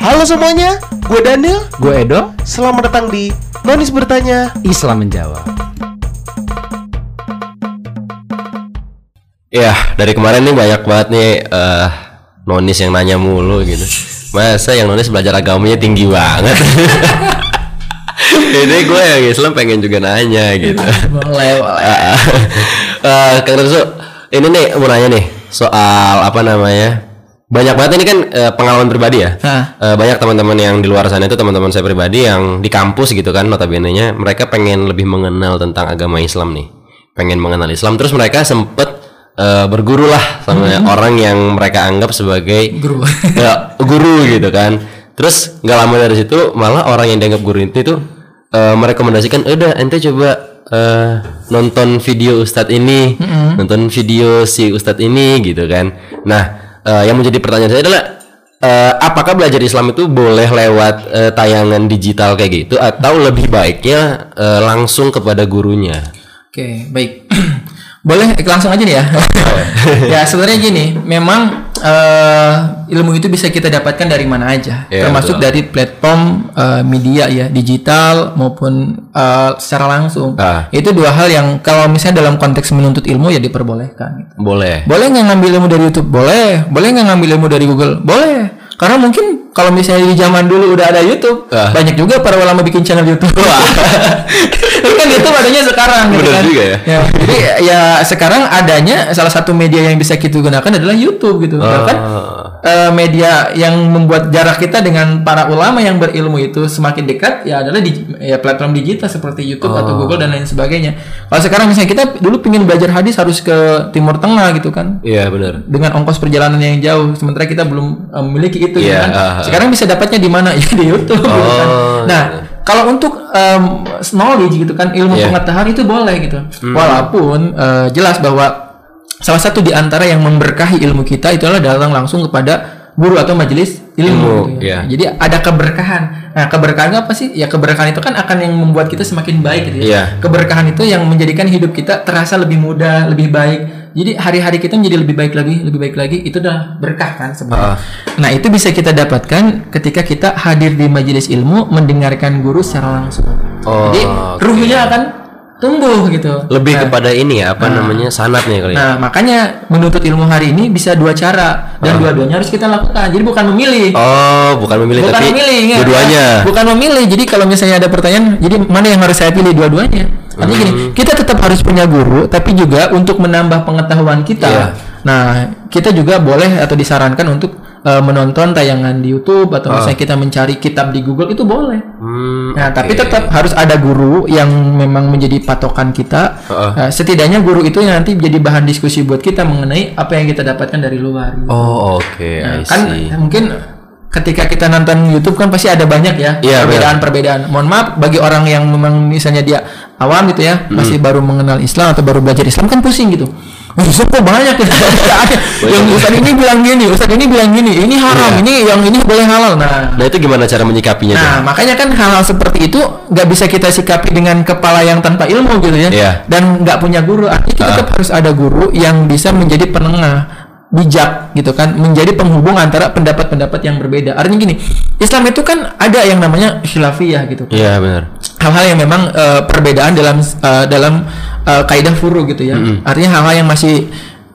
Halo semuanya, gue Daniel. Gue Edo, Selamat datang di Nonis Bertanya. Islam menjawab. Ya, dari kemarin nih banyak banget nih eh, nonis yang nanya mulu gitu. Masa yang nonis belajar agamanya tinggi banget. Jadi gue yang Islam pengen juga nanya gitu. Boleh, boleh. Eh, Kang Renzo, ini nih mau nanya nih soal apa namanya? Banyak banget ini kan eh, pengalaman pribadi ya. Hah. Eh, banyak teman-teman yang di luar sana itu teman-teman saya pribadi yang di kampus gitu kan notabene-nya mereka pengen lebih mengenal tentang agama Islam nih. Pengen mengenal Islam terus mereka sempet eh, berguru lah sama orang yang mereka anggap sebagai Guru. ya, guru gitu kan. Terus nggak lama dari situ malah orang yang dianggap guru itu tuh eh, merekomendasikan, udah ente coba eh, nonton video ustadz ini, nonton video si ustadz ini gitu kan. Nah, eh, yang menjadi pertanyaan saya adalah eh, apakah belajar Islam itu boleh lewat eh, tayangan digital kayak gitu atau lebih baiknya eh, langsung kepada gurunya? Oke, baik. Boleh eh, langsung aja nih ya. ya sebenarnya gini, memang eh, ilmu itu bisa kita dapatkan dari mana aja, Iya, termasuk betul. dari platform eh, media ya, digital maupun eh, secara langsung. Ah. Itu dua hal yang kalau misalnya dalam konteks menuntut ilmu ya diperbolehkan. gitu. Boleh. Boleh nggak ngambil ilmu dari YouTube? Boleh. Boleh nggak ngambil ilmu dari Google? Boleh. Karena mungkin kalau misalnya di zaman dulu udah ada YouTube, Ah. banyak juga para ulama bikin channel YouTube. Tapi kan YouTube adanya sekarang gitu Bener kan. juga ya. Jadi ya sekarang adanya salah satu media yang bisa kita gunakan adalah YouTube gitu. Ah. eh, media yang membuat jarak kita dengan para ulama yang berilmu itu semakin dekat ya adalah di ya platform digital seperti YouTube atau Oh. Google dan lain sebagainya. Kalau sekarang misalnya kita dulu pingin belajar hadis harus ke Timur Tengah gitu kan Iya benar. dengan ongkos perjalanan yang jauh sementara kita belum eh, memiliki itu Iya, ya kan. ah, ah. Sekarang bisa dapatnya di mana? Ya di YouTube gitu kan. Oh, Nah, kalau untuk em, knowledge gitu kan ilmu. Hmm. pengetahuan itu boleh gitu. Walaupun eh, jelas bahwa salah satu di antara yang memberkahi ilmu kita itu adalah datang langsung kepada guru atau majelis ilmu, Ilmu, gitu ya. iya. Jadi ada keberkahan. Nah, keberkahan apa sih? Ya keberkahan itu kan akan yang membuat kita semakin baik gitu ya. Iya. Keberkahan itu yang menjadikan hidup kita terasa lebih mudah, lebih baik. Jadi hari-hari kita menjadi lebih baik lagi, lebih baik lagi. Itu udah berkah kan sebenarnya. Ah. Nah, itu bisa kita dapatkan ketika kita hadir di majelis ilmu mendengarkan guru secara langsung. Oh, Jadi oke. ruhnya akan tumbuh gitu. Lebih Nah, kepada ini ya apa namanya sanatnya kali ya. Nah, makanya menuntut ilmu hari ini bisa dua cara dan dua-duanya harus kita lakukan. Jadi bukan memilih. Oh, bukan memilih bukan tapi memilih ingat. dua-duanya. Bukan memilih. Jadi kalau misalnya ada pertanyaan, jadi mana yang harus saya pilih dua-duanya? Artinya gini, Hmm. kita tetap harus punya guru, tapi juga untuk menambah pengetahuan kita. Iya. Nah, kita juga boleh atau disarankan untuk eh, menonton tayangan di YouTube atau misalnya kita mencari kitab di Google itu boleh. Hmm, Nah, tapi oke. tetap harus ada guru yang memang menjadi patokan kita. Heeh. Nah, setidaknya guru itu yang nanti jadi bahan diskusi buat kita mengenai apa yang kita dapatkan dari luar. gitu. Oh, oke, Nah, I kan see. mungkin ketika kita nonton YouTube kan pasti ada banyak ya Iya, perbedaan-perbedaan. Mohon maaf bagi orang yang memang misalnya dia awam gitu ya, masih baru mengenal Islam atau baru belajar Islam kan pusing gitu. Islam kok banyak. Ada yang Ustaz ini bilang gini, Ustaz ini bilang gini, ini haram, Iya. ini yang ini boleh halal. Nah, Nah, itu gimana cara menyikapinya tuh? Nah, makanya kan hal-hal seperti itu nggak bisa kita sikapi dengan kepala yang tanpa ilmu gitu ya. Iya. Dan nggak punya guru. Artinya kita Ah. tetap harus ada guru yang bisa menjadi penengah bijak gitu kan menjadi penghubung antara pendapat-pendapat yang berbeda artinya gini Islam itu kan ada yang namanya khilafiyah gitu kan Iya, benar. hal-hal yang memang eh, perbedaan dalam eh, dalam eh, kaidah furu gitu ya. Artinya hal-hal yang masih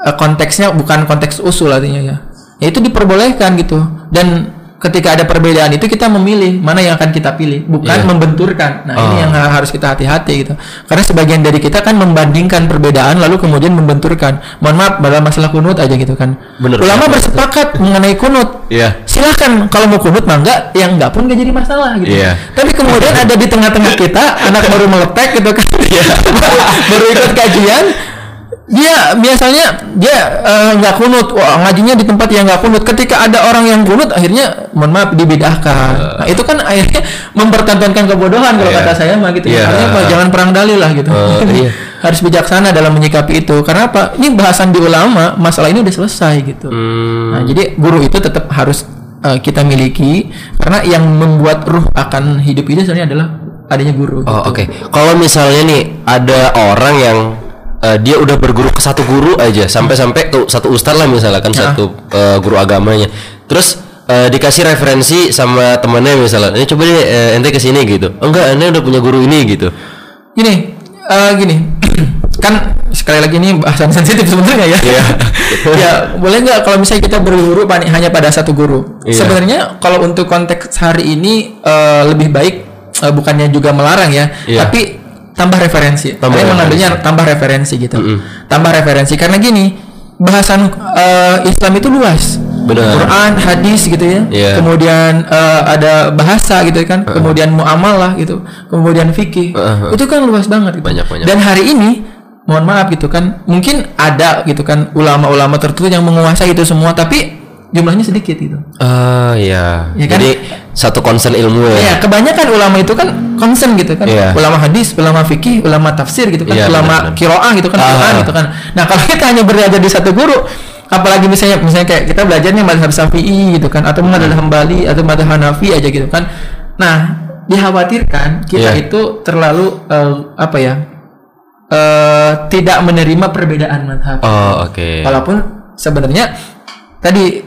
eh, konteksnya bukan konteks usul artinya ya. Ya itu diperbolehkan gitu. Dan ketika ada perbedaan itu kita memilih mana yang akan kita pilih, bukan Iya. membenturkan. Nah, ini Oh. yang ha- harus kita hati-hati gitu. Karena sebagian dari kita kan membandingkan perbedaan lalu kemudian membenturkan. Mohon maaf dalam masalah kunut aja gitu kan. Bener. Ulama bersepakat mengenai kunut Iya. silahkan kalau mau kunut mah enggak yang enggak pun enggak jadi masalah gitu Iya. tapi kemudian ada di tengah-tengah kita anak baru meletek gitu kan baru ikut kajian dia biasanya dia eh, nggak kunut wah ngajinya di tempat yang nggak kunut ketika ada orang yang kunut akhirnya mohon maaf dibidahkan nah itu kan akhirnya mempertontonkan kebodohan kalau Iya. kata saya mah gitu ya Iya. Artinya apa, jangan perang dalil lah gitu Oh, iya. harus bijaksana dalam menyikapi itu karena apa ini bahasan di ulama masalah ini udah selesai gitu Hmm, Nah, jadi guru itu tetap harus eh, kita miliki karena yang membuat ruh akan hidup ini sebenarnya adalah adanya guru. Oh, gitu. oke. Kalau misalnya nih ada orang yang eh, dia udah berguru ke satu guru aja sampai-sampai ke satu ustadz lah misalkan Ya. satu eh, guru agamanya. Terus eh, dikasih referensi sama temennya misalnya, ini coba deh eh, ente ke sini gitu. Enggak, ente udah punya guru ini gitu. Gini, eh, gini, kan sekali lagi ini bahasan sensitif sebenarnya ya. Iya. ya boleh nggak kalau misalnya kita berguru hanya pada satu guru? Iya. Sebenarnya kalau untuk konteks hari ini eh, lebih baik eh, bukannya juga melarang ya, Iya. tapi tambah referensi. Tambah Kalian mengambilnya tambah referensi gitu. Tambah referensi karena gini, bahasan eh, Islam itu luas. Benar. Quran, hadis gitu ya. Iya. Kemudian eh, ada bahasa gitu kan. Kemudian muamalah gitu. Kemudian fikih. Heeh. Itu kan luas banget gitu. Banyak, banyak. Dan hari ini mohon maaf gitu kan, mungkin ada gitu kan ulama-ulama tertentu yang menguasai itu semua tapi jumlahnya sedikit gitu. Ah iya. Ya kan? Jadi satu concern ilmu ya. Ya, kebanyakan ulama itu kan concern gitu kan. Iya. Ulama hadis, ulama fikih, ulama tafsir gitu kan, Iya, ulama kiroah gitu kan. Quran gitu kan. Nah, kalau kita hanya belajar di satu guru, apalagi misalnya misalnya kayak kita belajarnya mazhab Syafi'i gitu kan atau mazhab Hmm. Hambali atau mazhab Hanafi aja gitu kan. Nah, dikhawatirkan kita Iya. itu terlalu eh, apa ya? eh tidak menerima perbedaan mazhab. Oh oke. Walaupun sebenarnya tadi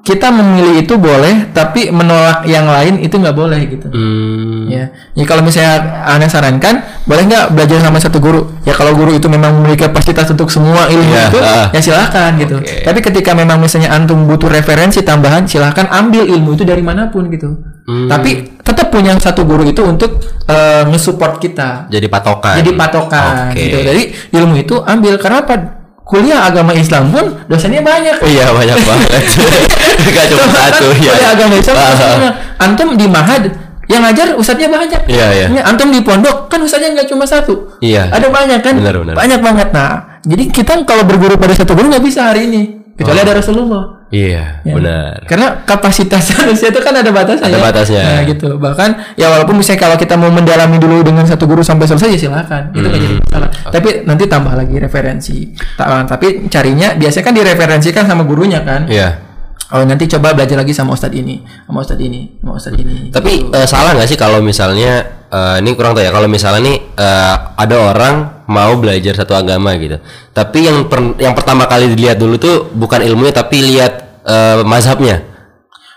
kita memilih itu boleh, tapi menolak yang lain itu nggak boleh gitu. Hmm. Ya, ya kalau misalnya anda sarankan, boleh nggak belajar sama satu guru? Ya kalau guru itu memang memiliki kapasitas untuk semua ilmu Ya, itu, ah. ya silakan gitu. Oke. Tapi ketika memang misalnya antum butuh referensi tambahan, silahkan ambil ilmu itu dari mana pun gitu. Hmm. Tapi tetap punya satu guru itu untuk eh, nge-support kita Jadi patokan. jadi patokan Oke. gitu. Jadi ilmu itu ambil karena apa? Kuliah agama Islam pun dosennya banyak. Iya banyak banget. Gak cuma Coba kan satu ya. Kuliah agama Islam banyak. Antum di Mahad yang ngajar ustadznya banyak. Iya, iya. Ini Antum di pondok kan ustadznya nggak cuma satu. Iya. Ada banyak kan? Benar, benar. Banyak banget. Nah, jadi kita kalau berguru pada satu guru nggak bisa hari ini. Kecuali Oh. ada Rasulullah. Iya Ya. benar. Karena kapasitas manusia itu kan ada batasnya. Ada ya. batasnya. Nah, gitu. Bahkan ya walaupun misalnya kalau kita mau mendalami dulu dengan satu guru sampai selesai ya silakan. Itu nggak jadi Hmm. masalah. Tapi nanti tambah lagi referensi. Ta- Tapi carinya biasanya kan direferensikan sama gurunya kan. Iya. Oh nanti coba belajar lagi sama ustadz ini, sama ustadz ini, sama ustadz ini. Tapi eh, salah nggak sih kalau misalnya eh, ini kurang tahu ya kalau misalnya nih eh, ada orang mau belajar satu agama gitu. Tapi yang per- yang pertama kali dilihat dulu tuh bukan ilmunya tapi lihat eh, mazhabnya.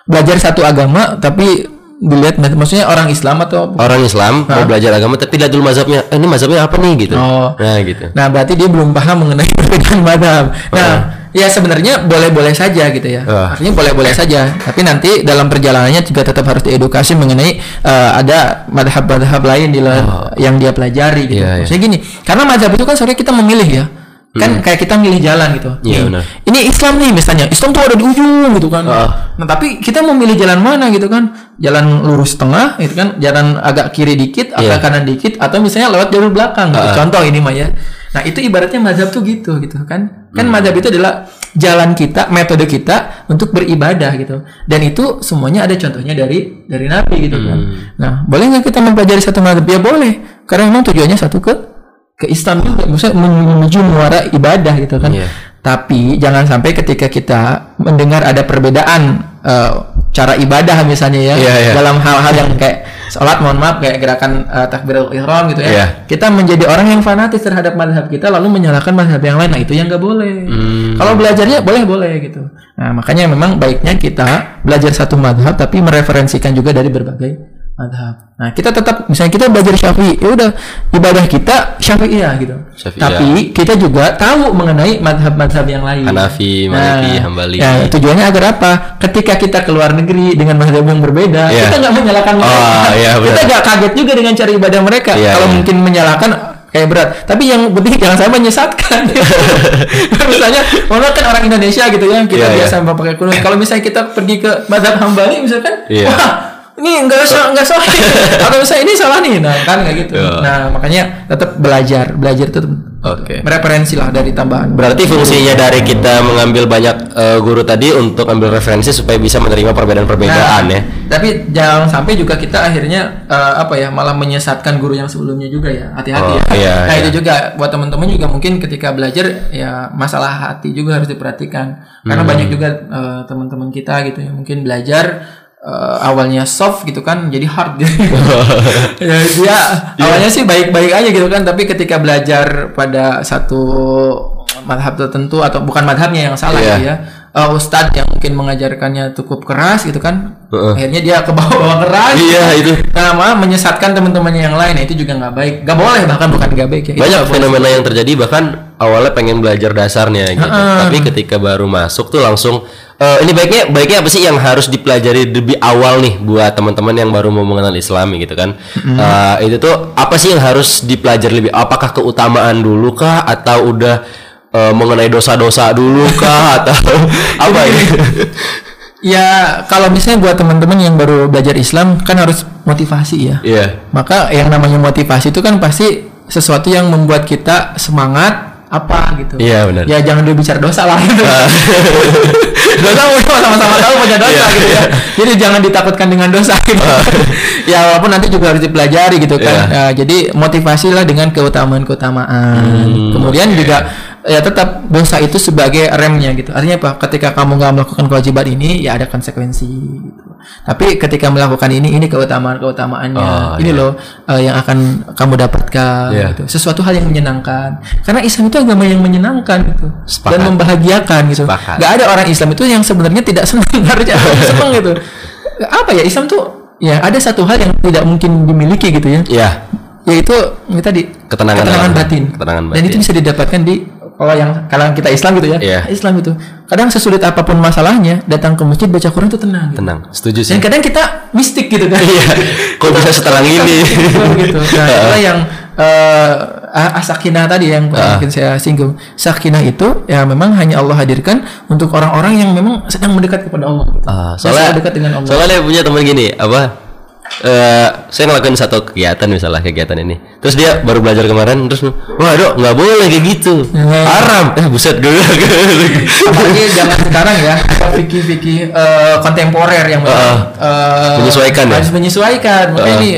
Belajar satu agama tapi dilihat maksudnya orang Islam atau Orang Islam mau belajar agama tapi lihat dulu mazhabnya. Eh, ini mazhabnya apa nih gitu. Oh. Nah gitu. Nah, berarti dia belum paham mengenai perbedaan madhab. Nah, ya sebenarnya boleh-boleh saja gitu ya. Ah. Artinya boleh-boleh saja. Tapi nanti dalam perjalanannya juga tetap harus diedukasi mengenai eh, ada madhab-madhab lain di luar yang dia pelajari gitu. Iya, iya. Maksudnya gini, karena madhab itu kan sebenarnya kita memilih ya. Kan kayak kita milih jalan gitu. Hmm. Iya, Nih, benar. Ini Islam nih misalnya. Islam tuh ada di ujung gitu kan. Ah. Nah, tapi kita mau milih jalan mana gitu kan? Jalan lurus tengah gitu kan, jalan agak kiri dikit, agak Iya. kanan dikit atau misalnya lewat jalur belakang gitu. Contoh ini mah ya. Nah, itu ibaratnya mazhab tuh gitu gitu kan. Kan Hmm. mazhab itu adalah jalan kita, metode kita untuk beribadah gitu. Dan itu semuanya ada contohnya dari dari Nabi gitu kan. Hmm. Nah, boleh nggak kita mempelajari satu mazhab? Ya boleh. Karena memang tujuannya satu ke ke Islam juga, maksudnya menuju muara ibadah gitu kan. Iya. Tapi jangan sampai ketika kita mendengar ada perbedaan eh, cara ibadah misalnya ya Iya, iya. dalam hal-hal yang kayak sholat mohon maaf kayak gerakan eh, takbirul ihram gitu ya. Iya. Kita menjadi orang yang fanatis terhadap madhab kita lalu menyalahkan madhab yang lain. Nah itu yang nggak boleh. Hmm. Kalau belajarnya boleh boleh gitu. Nah makanya memang baiknya kita belajar satu madhab tapi mereferensikan juga dari berbagai madhab. Nah kita tetap misalnya kita belajar syafi'i, ya udah ibadah kita syafi'iyah gitu. Syafi'iyah. Tapi kita juga tahu mengenai madhab-madhab yang lain. Hanafi, Maliki, Hambali. Ya, tujuannya agar apa? Ketika kita keluar negeri dengan madhab yang berbeda, Iya. kita nggak menyalahkan mereka. Oh, iya, kita nggak kaget juga dengan cara ibadah mereka. Iya, Kalau iya. mungkin menyalahkan kayak berat. Tapi yang penting jangan sampai menyesatkan. misalnya, mana kan orang Indonesia gitu ya, kita iya. biasa pakai kunut. Kalau misalnya kita pergi ke madhab Hambali misalkan, Iya. wah ini enggak salah enggak salah atau misalnya ini salah nih nah kan kayak gitu Iya. nah makanya tetap belajar belajar itu Oke. referensi lah dari tambahan Berarti fungsinya dari kita mengambil banyak eh, guru tadi untuk ambil referensi supaya bisa menerima perbedaan-perbedaan Nah, ya. Tapi jangan sampai juga kita akhirnya eh, apa ya malah menyesatkan guru yang sebelumnya juga ya. Hati-hati Oh, ya. iya, nah iya. itu juga buat teman-teman juga mungkin ketika belajar ya masalah hati juga harus diperhatikan. Karena Hmm. banyak juga eh, teman-teman kita gitu yang mungkin belajar eh, awalnya soft gitu kan jadi hard gitu. ya, dia awalnya sih baik-baik aja gitu kan tapi ketika belajar pada satu madhab tertentu atau bukan madhabnya yang salah Iya. gitu ya uh, ustadz yang mungkin mengajarkannya cukup keras gitu kan Heeh. akhirnya dia ke bawah-bawah keras Iya, itu. nah malah menyesatkan teman-temannya yang lain Nah, itu juga nggak baik nggak boleh bahkan bukan nggak baik ya banyak fenomena yang terjadi bahkan awalnya pengen belajar dasarnya gitu. Tapi ketika baru masuk tuh langsung eh, ini baiknya baiknya apa sih yang harus dipelajari lebih awal nih buat teman-teman yang baru mau mengenal Islami gitu kan? Eh, itu tuh apa sih yang harus dipelajari lebih? Apakah keutamaan dulu kah? Atau udah eh, mengenai dosa-dosa dulu kah? Atau apa ini ya kalau misalnya buat teman-teman yang baru belajar Islam kan harus motivasi ya. Iya. Maka yang namanya motivasi itu kan pasti sesuatu yang membuat kita semangat apa gitu. Iya, benar. ya jangan dulu bicara dosa lah gitu. Dosa udah sama-sama tahu punya dosa Iya, gitu ya. Jadi jangan ditakutkan dengan dosa gitu. Ya walaupun nanti juga harus dipelajari gitu kan. Iya. Ya, jadi motivasilah dengan keutamaan keutamaan Hmm, kemudian juga ya tetap dosa itu sebagai remnya gitu. Artinya apa? Ketika kamu nggak melakukan kewajiban ini ya ada konsekuensi gitu. Tapi ketika melakukan ini ini keutamaan keutamaannya Oh, ini iya. loh eh, yang akan kamu dapatkan Iya. gitu. Sesuatu hal yang menyenangkan. Karena Islam itu agama yang menyenangkan gitu. Sepakat. dan membahagiakan gitu. Sepakat. nggak ada orang Islam itu yang sebenarnya tidak senang. Harusnya senang gitu. Apa ya Islam tuh ya ada satu hal yang tidak mungkin dimiliki gitu ya. Iya. Yaitu ini tadi Ketenangan dalam- batin. ketenangan dan itu batin. bisa didapatkan di kalau yang kalangan kita Islam gitu ya Iya. Islam itu kadang sesulit apa pun masalahnya datang ke masjid baca Quran itu tenang gitu. tenang setuju sih dan kadang kita mistik gitu kan Iya. Kok bisa setelah ini? gitu nah itulah yang eh asakinah tadi yang Ah. mungkin saya singgung sakinah itu ya memang hanya Allah hadirkan untuk orang-orang yang memang sedang mendekat kepada Allah gitu. Ah, Dan soalnya dekat dengan Allah Soalnya punya teman gini, apa? eh saya ngelakuin satu kegiatan misalnya kegiatan ini. Terus dia baru belajar kemarin terus wah, dok nggak boleh kayak gitu. Hmm. Haram. Eh buset gue. apalagi zaman sekarang ya fikih-fikih eh, kontemporer yang memang, eh, Menyesuaikan ya? harus menyesuaikan makanya ini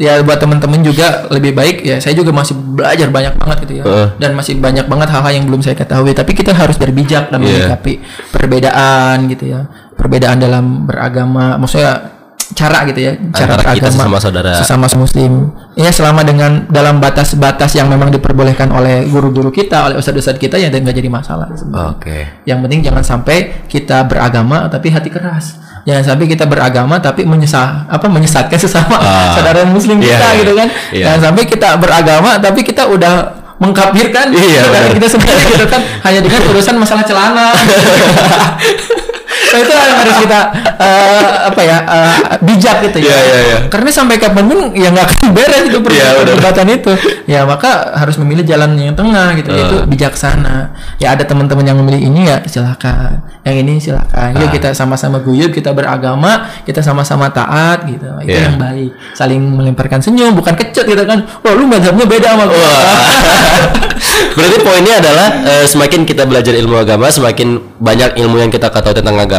ya buat teman-teman juga lebih baik ya saya juga masih belajar banyak banget gitu ya Heeh. dan masih banyak banget hal-hal yang belum saya ketahui tapi kita harus berbijak dalam Iya. menyikapi perbedaan gitu ya perbedaan dalam beragama maksudnya cara gitu ya cara Antara kita beragama sesama saudara. sesama muslim ya selama dengan dalam batas-batas yang memang diperbolehkan oleh guru-guru kita oleh ustadz-ustadz kita ya dan nggak jadi masalah. Oke. Yang penting jangan sampai kita beragama tapi hati keras. Jangan sampai kita beragama tapi menyesal apa menyesatkan sesama Ah. saudara muslim Iya, kita iya. gitu kan. Iya. Jangan sampai kita beragama tapi kita udah mengkafirkan Iya, saudara kita sendiri gitu kan hanya dengan urusan masalah celana. Nah, itu yang harus kita eh, apa ya eh, bijak gitu ya. Iya, iya, iya. Karena sampai kapan pun ya nggak akan beres itu Iya, perdebatan itu. Ya maka harus memilih jalan yang tengah gitu, yaitu Ah. bijaksana. Ya ada teman-teman yang memilih ini ya silakan. Yang ini silakan. Yuk Ah. kita sama-sama guyup, kita beragama, kita sama-sama taat gitu. Itu Iya. yang baik. Saling melemparkan senyum, bukan kecut gitu kan. Wah, lu mazhabnya beda sama gua. Berarti poinnya adalah eh, semakin kita belajar ilmu agama, semakin banyak ilmu yang kita ketahui tentang agama,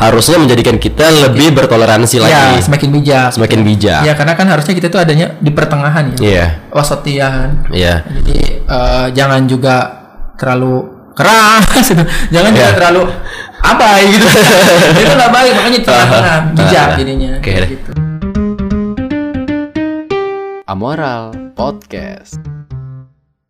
harusnya menjadikan kita lebih bertoleransi ya, lagi, semakin bijak. semakin bijak. Ya, karena kan harusnya kita tuh adanya di pertengahan ya. Iya. Wasatian. Iya. Jadi eh, jangan juga terlalu keras gitu. Jangan juga Iya. terlalu abai gitu. itu nggak baik makanya di tengah-tengah bijak jadinya. Oke. Gitu. Amoral Podcast.